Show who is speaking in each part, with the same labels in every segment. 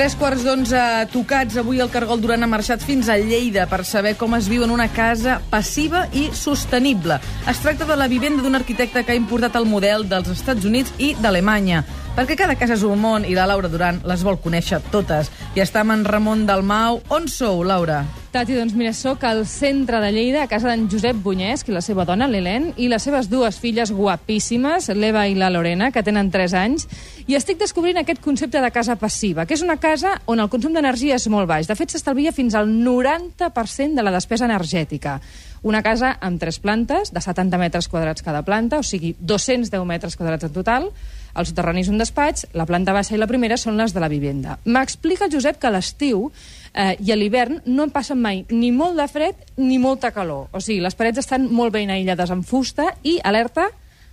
Speaker 1: Tres quarts d'onze tocats. Avui el Cargol Duran ha marxat fins a Lleida per saber com es viu en una casa passiva i sostenible. Es tracta de la vivenda d'un arquitecte que ha importat el model dels Estats Units i d'Alemanya. Perquè cada casa és un món i la Laura Duran les vol conèixer totes. I està amb en Ramon Dalmau. On sou, Laura?
Speaker 2: Tati, doncs mira, sóc al centre de Lleida, a casa d'en Josep Bunyesc i la seva dona, l'Helene, i les seves dues filles guapíssimes, l'Eva i la Lorena, que tenen 3 anys, i estic descobrint aquest concepte de casa passiva, que és una casa on el consum d'energia és molt baix. De fet, s'estalvia fins al 90% de la despesa energètica. Una casa amb tres plantes, de 70 metres quadrats cada planta, o sigui, 210 metres quadrats en total, el soterrani és un despatx, la planta baixa i la primera són les de la vivenda. M'explica el Josep que a l'estiu eh, i a l'hivern no en passen mai ni molt de fred ni molta calor. O sigui, les parets estan molt ben aïllades amb fusta i, alerta,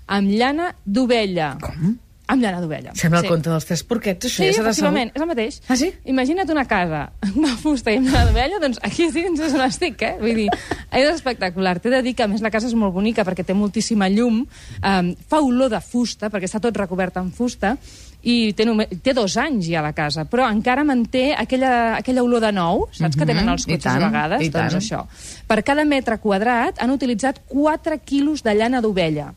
Speaker 2: amb llana d'ovella.
Speaker 1: Com?
Speaker 2: Amb llana d'ovella.
Speaker 1: Sembla el conte dels tres porquets, això
Speaker 2: Sí,
Speaker 1: ja de
Speaker 2: efectivament, és el mateix.
Speaker 1: Ah, sí?
Speaker 2: Imagina't una casa amb fusta i amb llana d'ovella, doncs aquí estic, és on estic, eh? Vull dir, és espectacular. T'he de dir que, a més, la casa és molt bonica perquè té moltíssima llum, um, fa olor de fusta, perquè està tot recobert amb fusta, i té, només, té dos anys ja la casa, però encara manté aquella, aquella olor de nou, saps que tenen els
Speaker 1: Mhm, i
Speaker 2: cotxes
Speaker 1: tant,
Speaker 2: a vegades? Doncs
Speaker 1: tant.
Speaker 2: això. Per cada metre quadrat han utilitzat 4 quilos de llana d'ovella.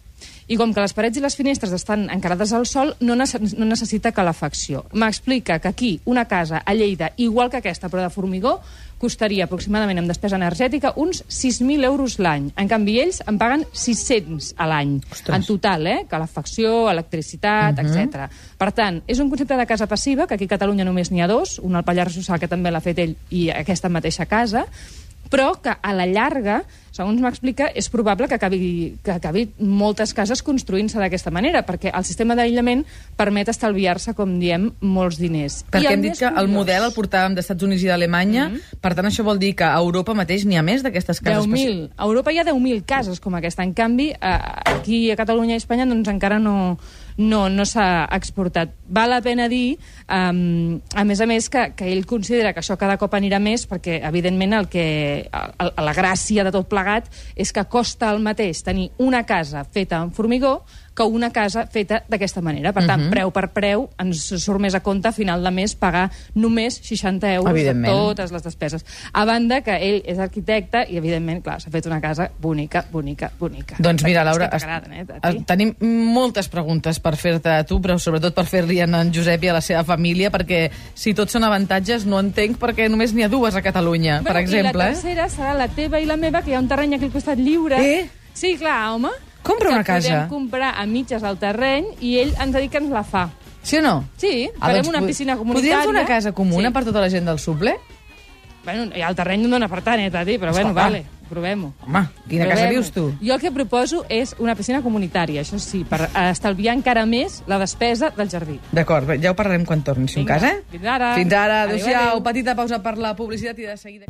Speaker 2: I com que les parets i les finestres estan encarades al sol, no, nece no necessita calefacció. M'explica que aquí, una casa a Lleida, igual que aquesta, però de formigó, costaria aproximadament amb despesa energètica uns 6.000 euros l'any. En canvi, ells en paguen 600 a l'any. En total, eh? Calefacció, electricitat, uh -huh. etc. Per tant, és un concepte de casa passiva, que aquí a Catalunya només n'hi ha dos, un al Pallars Jussà, que també l'ha fet ell, i aquesta mateixa casa, però que a la llarga, segons m'explica, és probable que acabi, que acabi moltes cases construint-se d'aquesta manera, perquè el sistema d'aïllament permet estalviar-se, com diem, molts diners. I
Speaker 1: Perquè
Speaker 2: el
Speaker 1: hem dit que el
Speaker 2: curiós-
Speaker 1: model el portàvem d'Estats Units i d'Alemanya,
Speaker 2: Mhm.
Speaker 1: per tant això vol dir que a Europa mateix n'hi ha més d'aquestes cases.
Speaker 2: 10.000. A Europa hi ha 10.000 cases com aquesta. En canvi, aquí a Catalunya i Espanya doncs, encara no, no, no s'ha exportat. Val la pena dir, um, a més a més, que, que ell considera que això cada cop anirà més perquè, evidentment, el que, el, la gràcia de tot plegat és que costa el mateix tenir una casa feta amb formigó que una casa feta d'aquesta manera. Per tant,
Speaker 1: Mhm.
Speaker 2: preu per preu, ens surt més a compte a final de mes pagar només 60 euros de totes les despeses. A banda que ell és arquitecte i, evidentment, clar, s'ha fet una casa bonica, bonica, bonica.
Speaker 1: Doncs mira, Laura,
Speaker 2: eh, a
Speaker 1: tenim moltes preguntes per fer-te a tu, però sobretot per fer-li a en Josep i a la seva família, perquè si tots són avantatges, no entenc perquè només n'hi ha dues a Catalunya, per exemple.
Speaker 2: I la
Speaker 1: eh?
Speaker 2: tercera serà la teva i la meva, que hi ha un terreny aquí al costat lliure.
Speaker 1: Eh?
Speaker 2: Sí, clar, home.
Speaker 1: Compra una casa.
Speaker 2: podem comprar a mitges al terreny i ell ens ha dit que ens la fa.
Speaker 1: Sí o no?
Speaker 2: Sí,
Speaker 1: Ah,
Speaker 2: farem
Speaker 1: doncs
Speaker 2: una piscina
Speaker 1: Podríem
Speaker 2: comunitària.
Speaker 1: fer una casa comuna
Speaker 2: sí.
Speaker 1: per tota la gent del suple?
Speaker 2: Bueno, el terreny no dona per tant, eh, Tati, però bueno,
Speaker 1: Escolta.
Speaker 2: vale, provem-ho.
Speaker 1: Home, quina casa
Speaker 2: Provem-ho.
Speaker 1: dius tu?
Speaker 2: Jo el que proposo és una piscina comunitària, això sí, per estalviar encara més la despesa del jardí.
Speaker 1: D'acord, bé, ja ho parlarem quan torni, si un
Speaker 2: Vinga,
Speaker 1: cas, eh?
Speaker 2: fins ara.
Speaker 1: Fins ara,
Speaker 2: Adéu,
Speaker 1: adéu-siau.
Speaker 2: adéu.
Speaker 1: Petita pausa per la publicitat i de seguida...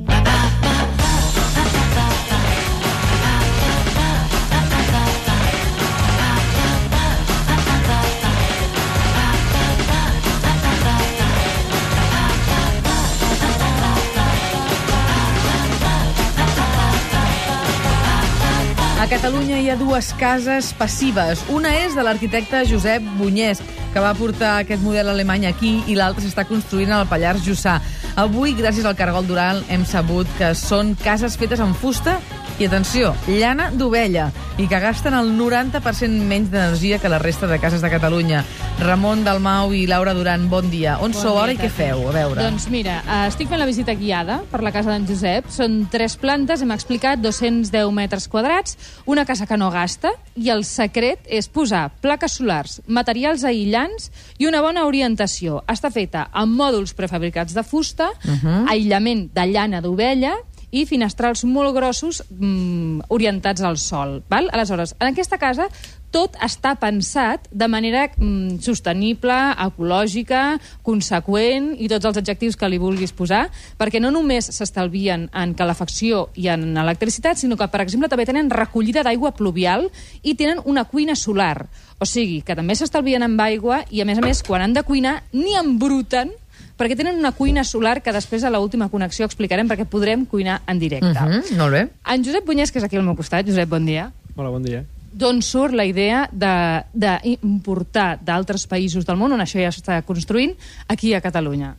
Speaker 1: Catalunya hi ha dues cases passives. Una és de l'arquitecte Josep Bunyès, que va portar aquest model alemany aquí, i l'altra s'està construint al Pallars Jussà. Avui, gràcies al Cargol Dural, hem sabut que són cases fetes amb fusta i, atenció, llana d'ovella, i que gasten el 90% menys d'energia que la resta de cases de Catalunya. Ramon Dalmau i Laura Duran, bon dia. On
Speaker 2: Bon
Speaker 1: sou ara i què feu? A veure.
Speaker 2: Doncs mira, eh, estic fent la visita guiada per la casa d'en Josep. Són tres plantes, hem explicat, 210 metres quadrats, una casa que no gasta, i el secret és posar plaques solars, materials aïllants i una bona orientació. Està feta amb mòduls prefabricats de fusta,
Speaker 1: Mhm.
Speaker 2: aïllament de llana d'ovella, i finestrals molt grossos mm, orientats al sol. Val? Aleshores, en aquesta casa tot està pensat de manera mm, sostenible, ecològica, conseqüent i tots els adjectius que li vulguis posar, perquè no només s'estalvien en calefacció i en electricitat, sinó que, per exemple, també tenen recollida d'aigua pluvial i tenen una cuina solar. O sigui, que també s'estalvien amb aigua i, a més a més, quan han de cuinar, ni embruten perquè tenen una cuina solar que després a l'última connexió explicarem perquè podrem cuinar en directe. Uh -huh.
Speaker 1: Mhm, molt bé.
Speaker 2: En Josep Bunyès, que és aquí al meu costat. Josep, bon dia.
Speaker 3: Hola, bon dia.
Speaker 2: D'on surt la idea d'importar d'altres països del món on això ja s'està construint aquí a Catalunya?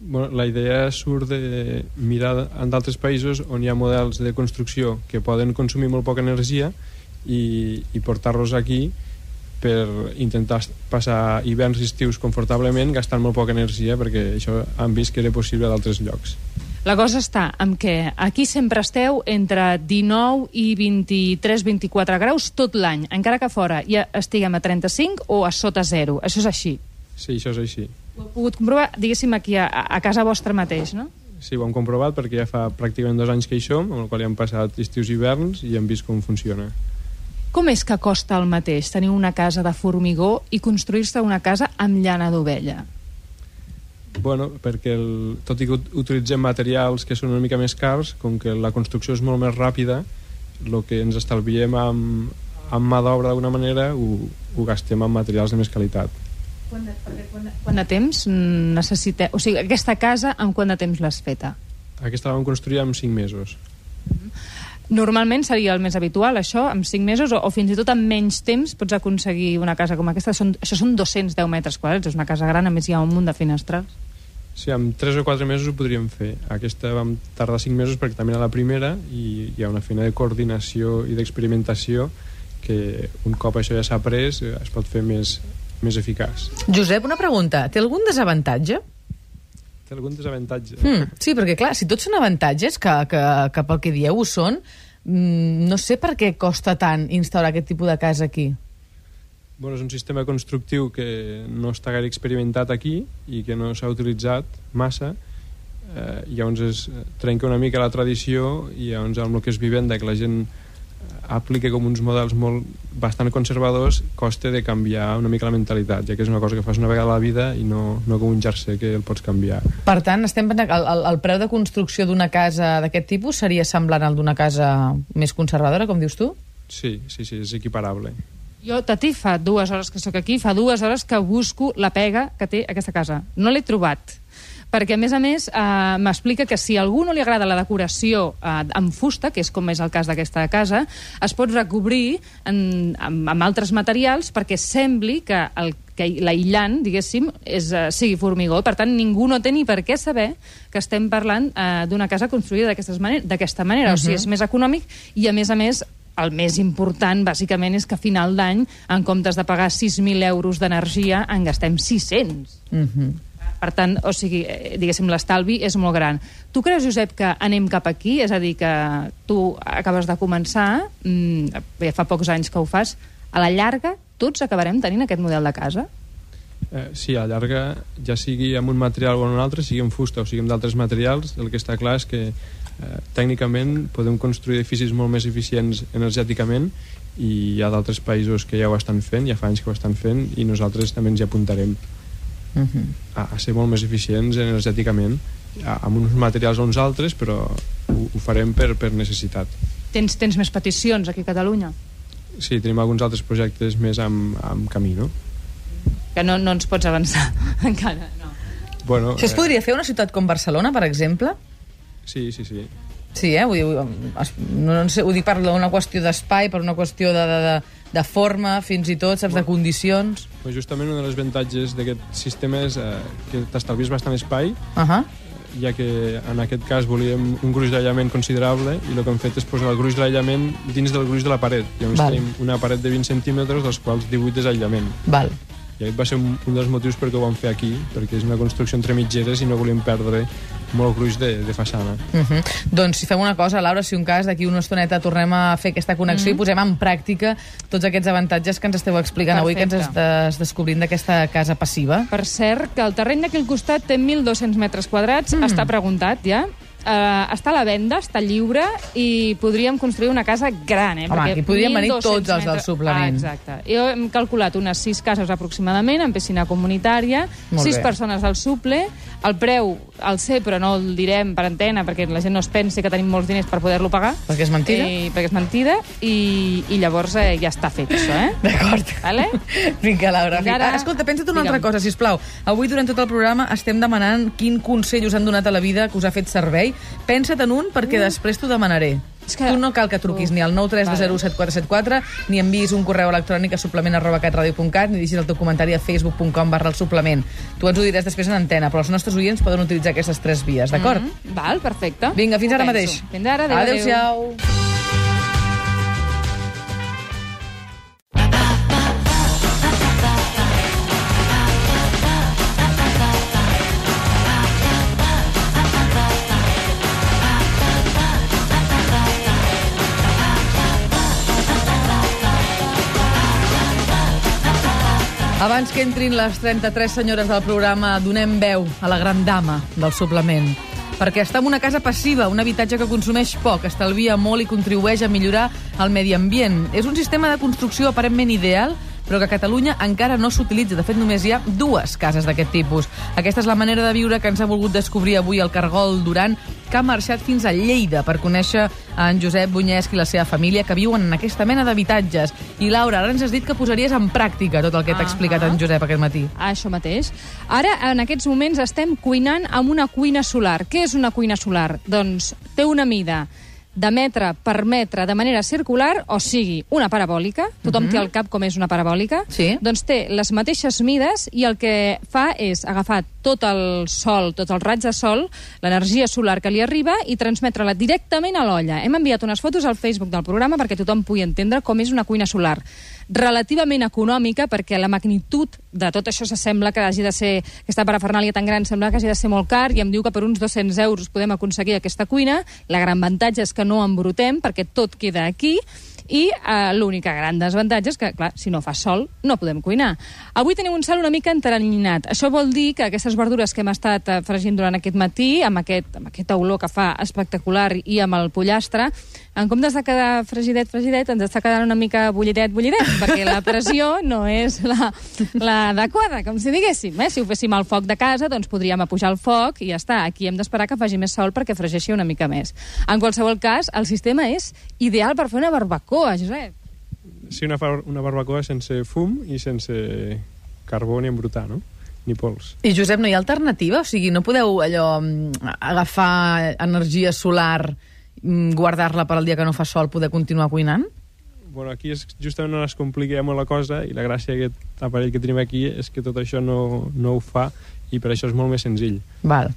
Speaker 3: Bueno, la idea surt de mirar en d'altres països on hi ha models de construcció que poden consumir molt poca energia i, i portar-los aquí per intentar passar hiverns i estius confortablement gastant molt poca energia perquè això han vist que era possible a d'altres llocs.
Speaker 2: La cosa està en que aquí sempre esteu entre 19 i 23-24 graus tot l'any, encara que fora ja estiguem a 35 o a sota zero. Això és així.
Speaker 3: Sí, això és així.
Speaker 2: Ho heu pogut comprovar, diguéssim, aquí a, a casa vostra mateix, no?
Speaker 3: Sí, ho hem comprovat perquè ja fa pràcticament dos anys que hi som, amb el qual ja hem passat estius i hiverns i hem vist com funciona.
Speaker 2: Com és que costa el mateix tenir una casa de formigó i construir-se una casa amb llana d'ovella?
Speaker 3: Bueno, perquè el, tot i que utilitzem materials que són una mica més cars, com que la construcció és molt més ràpida, el que ens estalviem amb, amb mà d'obra d'alguna manera ho, ho gastem amb materials de més qualitat.
Speaker 2: Quant de, quant, de, quant de temps necessiteu... O sigui, aquesta casa, en quant de temps l'has feta?
Speaker 3: Aquesta la vam construir en 5 mesos.
Speaker 2: Normalment seria el més habitual, això, amb 5 mesos, o, o fins i tot amb menys temps pots aconseguir una casa com aquesta. Són, això són 210 metres quadrats, és una casa gran, a més hi ha un munt de finestrals.
Speaker 3: Sí, amb 3 o 4 mesos ho podríem fer. Aquesta vam tardar 5 mesos perquè també era la primera i hi ha una feina de coordinació i d'experimentació que un cop això ja s'ha après es pot fer més, més eficaç.
Speaker 1: Josep, una pregunta. Té algun desavantatge?
Speaker 3: Té algun desavantatge?
Speaker 1: Hmm, sí, perquè clar, si tots són avantatges, que, que, que pel que dieu ho són, mm, no sé per què costa tant instaurar aquest tipus de casa aquí.
Speaker 3: Bueno, és un sistema constructiu que no està gaire experimentat aquí i que no s'ha utilitzat massa eh, llavors es trenca una mica la tradició i llavors amb el que és vivenda que la gent aplica com uns models molt bastant conservadors costa de canviar una mica la mentalitat ja que és una cosa que fas una vegada a la vida i no, no com un jersey que el pots canviar
Speaker 1: Per tant, estem el, el, el preu de construcció d'una casa d'aquest tipus seria semblant al d'una casa més conservadora, com dius tu?
Speaker 3: Sí, sí, sí, és equiparable
Speaker 2: jo, Tati, fa dues hores que sóc aquí, fa dues hores que busco la pega que té aquesta casa. No l'he trobat perquè, a més a més, eh, m'explica que si a algú no li agrada la decoració eh, amb fusta, que és com és el cas d'aquesta casa, es pot recobrir en, amb, amb altres materials perquè sembli que el que l'aïllant, diguéssim, és, uh, sigui formigó. Per tant, ningú no té ni per què saber que estem parlant uh, d'una casa construïda d'aquesta manera. manera. Uh -huh. O sigui, és més econòmic i, a més a més, el més important, bàsicament, és que a final d'any, en comptes de pagar 6.000 euros d'energia, en gastem 600.
Speaker 1: Uh -huh.
Speaker 2: Per tant, o sigui, eh, diguéssim, l'estalvi és molt gran. Tu creus, Josep, que anem cap aquí? És a dir, que tu acabes de començar, mmm, ja fa pocs anys que ho fas, a la llarga tots acabarem tenint aquest model de casa?
Speaker 3: Eh, sí, a la llarga, ja sigui amb un material o un altre, sigui amb fusta o sigui amb d'altres materials, el que està clar és que eh, tècnicament podem construir edificis molt més eficients energèticament i hi ha d'altres països que ja ho estan fent, ja fa anys que ho estan fent i nosaltres també ens hi apuntarem uh -huh. a, a ser molt més eficients energèticament a, amb uns materials o uns altres però ho, ho farem per, per necessitat
Speaker 2: Tens, tens més peticions aquí a Catalunya?
Speaker 3: Sí, tenim alguns altres projectes més amb, amb camí, no?
Speaker 2: Que no, no ens pots avançar encara, no.
Speaker 3: Bueno,
Speaker 1: Això es podria fer una ciutat com Barcelona, per exemple?
Speaker 3: Sí, sí, sí.
Speaker 1: Sí, eh? Vull dir, no, no sé, ho dic per una qüestió d'espai, per una qüestió de, de, de, de forma, fins i tot, saps, de condicions.
Speaker 3: Pues justament un dels avantatges d'aquest sistema és eh, que t'estalvies bastant espai,
Speaker 1: uh -huh.
Speaker 3: ja que en aquest cas volíem un gruix d'aïllament considerable i el que hem fet és posar el gruix d'aïllament dins del gruix de la paret. Llavors
Speaker 1: Val.
Speaker 3: tenim una paret de 20 centímetres, dels quals 18 és aïllament.
Speaker 1: Val.
Speaker 3: I aquest va ser un, un dels motius perquè ho vam fer aquí, perquè és una construcció entre mitgeres i no volíem perdre molt gruix de, de façana.
Speaker 1: Uh -huh. Doncs si fem una cosa, Laura, si un cas d'aquí una estoneta tornem a fer aquesta connexió uh -huh. i posem en pràctica tots aquests avantatges que ens esteu explicant avui, que ens
Speaker 2: Perfecte.
Speaker 1: estàs descobrint d'aquesta casa passiva.
Speaker 2: Per cert, que el terreny d'aquí al costat té 1.200 metres quadrats, mm. està preguntat ja, Uh, està a la venda, està lliure i podríem construir una casa gran, eh?
Speaker 1: Home,
Speaker 2: Perquè
Speaker 1: aquí podrien venir
Speaker 2: 1.200
Speaker 1: tots els del
Speaker 2: metres-
Speaker 1: suplement.
Speaker 2: Ah, exacte. Jo hem calculat unes 6 cases aproximadament, amb piscina comunitària,
Speaker 1: Molt
Speaker 2: 6
Speaker 1: bé.
Speaker 2: persones al suple, el preu el sé, però no el direm per antena, perquè la gent no es pensi que tenim molts diners per poder-lo pagar.
Speaker 1: Perquè és mentida.
Speaker 2: I, perquè és mentida, i, i llavors eh, ja està fet, això, eh?
Speaker 1: D'acord.
Speaker 2: Vale?
Speaker 1: Vinga, Laura.
Speaker 2: Fins ara.
Speaker 1: Ah, escolta, pensa't una altra
Speaker 2: Digue'm.
Speaker 1: cosa, si plau. Avui, durant tot el programa, estem demanant quin consell us han donat a la vida que us ha fet servei. Pensa't en un, perquè
Speaker 2: Mm.
Speaker 1: després t'ho demanaré.
Speaker 2: És que-
Speaker 1: Tu no cal que truquis ni al 932017474, ni enviïs un correu electrònic a suplement arroba catradio.cat, ni deixis el teu comentari a facebook.com barra el suplement. Tu ens ho diràs després en antena, però els nostres oients poden utilitzar aquestes tres vies, d'acord?
Speaker 2: Mm, val, perfecte.
Speaker 1: Vinga, fins
Speaker 2: Ho
Speaker 1: ara
Speaker 2: penso.
Speaker 1: mateix.
Speaker 2: Fins ara, adéu, adéu.
Speaker 1: Abans que entrin les 33 senyores del programa, donem veu a la gran dama del suplement. Perquè està en una casa passiva, un habitatge que consumeix poc, estalvia molt i contribueix a millorar el medi ambient. És un sistema de construcció aparentment ideal, però que a Catalunya encara no s'utilitza. De fet, només hi ha dues cases d'aquest tipus. Aquesta és la manera de viure que ens ha volgut descobrir avui el Cargol Duran, que ha marxat fins a Lleida per conèixer en Josep Bunyesc i la seva família que viuen en aquesta mena d'habitatges. I Laura, ara ens has dit que posaries en pràctica tot el que t'ha
Speaker 2: Ahà.
Speaker 1: explicat en Josep aquest matí.
Speaker 2: Això mateix. Ara, en aquests moments, estem cuinant amb una cuina solar. Què és una cuina solar? Doncs té una mida de metre per metre de manera circular, o sigui, una parabòlica. Tothom té al cap com és una parabòlica.
Speaker 1: Sí.
Speaker 2: Doncs té les mateixes mides i el que fa és agafar tot el sol, tots els raig de sol, l'energia solar que li arriba i transmetre-la directament a l'olla. Hem enviat unes fotos al Facebook del programa perquè tothom pugui entendre com és una cuina solar relativament econòmica perquè la magnitud de tot això s'assembla que hagi de ser, aquesta parafernàlia tan gran sembla que hagi de ser molt car i em diu que per uns 200 euros podem aconseguir aquesta cuina. La gran avantatge és que no embrutem perquè tot queda aquí i eh, l'única gran desavantatge és que, clar, si no fa sol, no podem cuinar. Avui tenim un cel una mica enteranyinat. Això vol dir que aquestes verdures que hem estat eh, fregint durant aquest matí, amb aquest, amb aquesta olor que fa espectacular i amb el pollastre, en comptes de quedar fregidet, fregidet, ens està quedant una mica bullidet, bullidet, perquè la pressió no és la, la adequada, com si diguéssim. Eh? Si ho féssim al foc de casa, doncs podríem apujar el foc i ja està. Aquí hem d'esperar que faci més sol perquè fregeixi una mica més. En qualsevol cas, el sistema és ideal per fer una barbacoa, Josep.
Speaker 3: Sí, una, far- una barbacoa sense fum i sense carbó ni embrutar, no? Ni pols.
Speaker 1: I, Josep, no hi ha alternativa? O sigui, no podeu allò mm, agafar energia solar, guardar-la per al dia que no fa sol, poder continuar cuinant?
Speaker 3: Bueno, aquí és justament on es complica molt la cosa i la gràcia d'aquest aparell que tenim aquí és que tot això no, no ho fa i per això és molt més senzill.
Speaker 1: Val,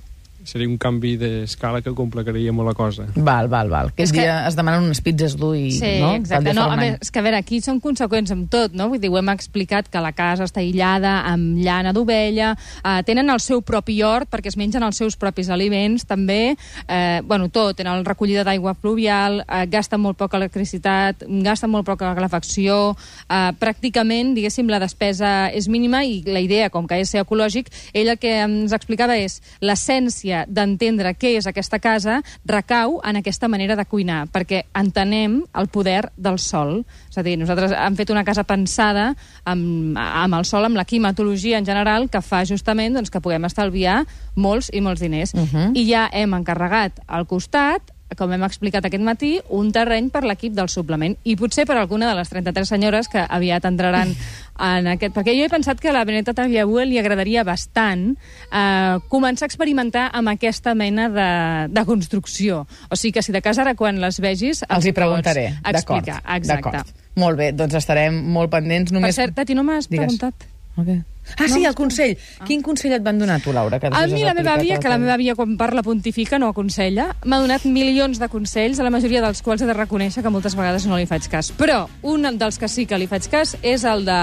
Speaker 3: Seria un canvi d'escala que complicaria molt la cosa.
Speaker 1: val, val. val. Que
Speaker 2: És que-
Speaker 1: dia es demanen unes pizzas dur i...
Speaker 2: Sí,
Speaker 1: no?
Speaker 2: exacte. No, a més, és que a veure, aquí són conseqüents amb tot, no? Vull dir, ho hem explicat que la casa està aïllada amb llana d'ovella, eh, tenen el seu propi hort perquè es mengen els seus propis aliments, també, eh, bueno, tot, tenen recollida d'aigua pluvial, eh, gasten molt poca electricitat, gasten molt poca calefacció, eh, pràcticament, diguéssim, la despesa és mínima i la idea, com que és ser ecològic, ell el que ens explicava és l'essència d'entendre què és aquesta casa recau en aquesta manera de cuinar, perquè entenem el poder del sol. És a dir, nosaltres hem fet una casa pensada amb, amb el sol, amb la climatologia en general, que fa justament doncs, que puguem estalviar molts i molts diners.
Speaker 1: Uh -huh.
Speaker 2: I ja hem encarregat al costat com hem explicat aquest matí, un terreny per l'equip del suplement. I potser per alguna de les 33 senyores que aviat entraran en aquest... Perquè jo he pensat que a la Beneta Tagliabue li agradaria bastant eh, començar a experimentar amb aquesta mena de, de construcció. O sigui que si de casa ara quan les vegis...
Speaker 1: Els hi
Speaker 2: pots
Speaker 1: preguntaré. D'acord.
Speaker 2: Exacte.
Speaker 1: Molt bé, doncs estarem molt pendents.
Speaker 2: Per
Speaker 1: Només...
Speaker 2: cert, Tati, no m'has preguntat.
Speaker 1: Okay. Ah, sí, el consell. Quin consell et van donar tu, Laura? Que
Speaker 2: A
Speaker 1: després
Speaker 2: mi la meva àvia, que la meva àvia quan parla pontifica, no aconsella, m'ha donat milions de consells, a la majoria dels quals he de reconèixer que moltes vegades no li faig cas. Però un dels que sí que li faig cas és el de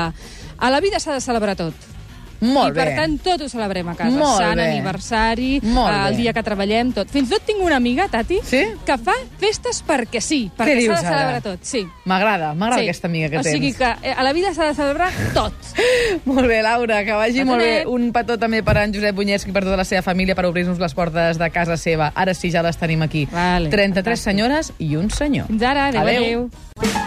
Speaker 2: a la vida s'ha de celebrar tot.
Speaker 1: Molt
Speaker 2: I per
Speaker 1: bé.
Speaker 2: tant tot ho celebrem a casa.
Speaker 1: Molt
Speaker 2: Sant
Speaker 1: bé.
Speaker 2: aniversari,
Speaker 1: Molt
Speaker 2: eh, el
Speaker 1: bé.
Speaker 2: dia que treballem, tot. Fins i tot tinc una amiga, Tati,
Speaker 1: Sí?
Speaker 2: que fa festes perquè sí, perquè s'ha de celebrar
Speaker 1: ara?
Speaker 2: tot. Sí.
Speaker 1: M'agrada, m'agrada
Speaker 2: sí.
Speaker 1: aquesta amiga que
Speaker 2: o
Speaker 1: tens.
Speaker 2: sigui que eh, a la vida s'ha de celebrar tot.
Speaker 1: Molt bé, Laura, que vagi
Speaker 2: Petó
Speaker 1: molt bé. Un petó també per en Josep Bunyesc i per tota la seva família per obrir-nos les portes de casa seva. Ara sí, ja les tenim aquí.
Speaker 2: Vale,
Speaker 1: 33
Speaker 2: fantàstic.
Speaker 1: senyores i un senyor.
Speaker 2: Fins ara, adéu,
Speaker 1: Adéu.
Speaker 2: adéu.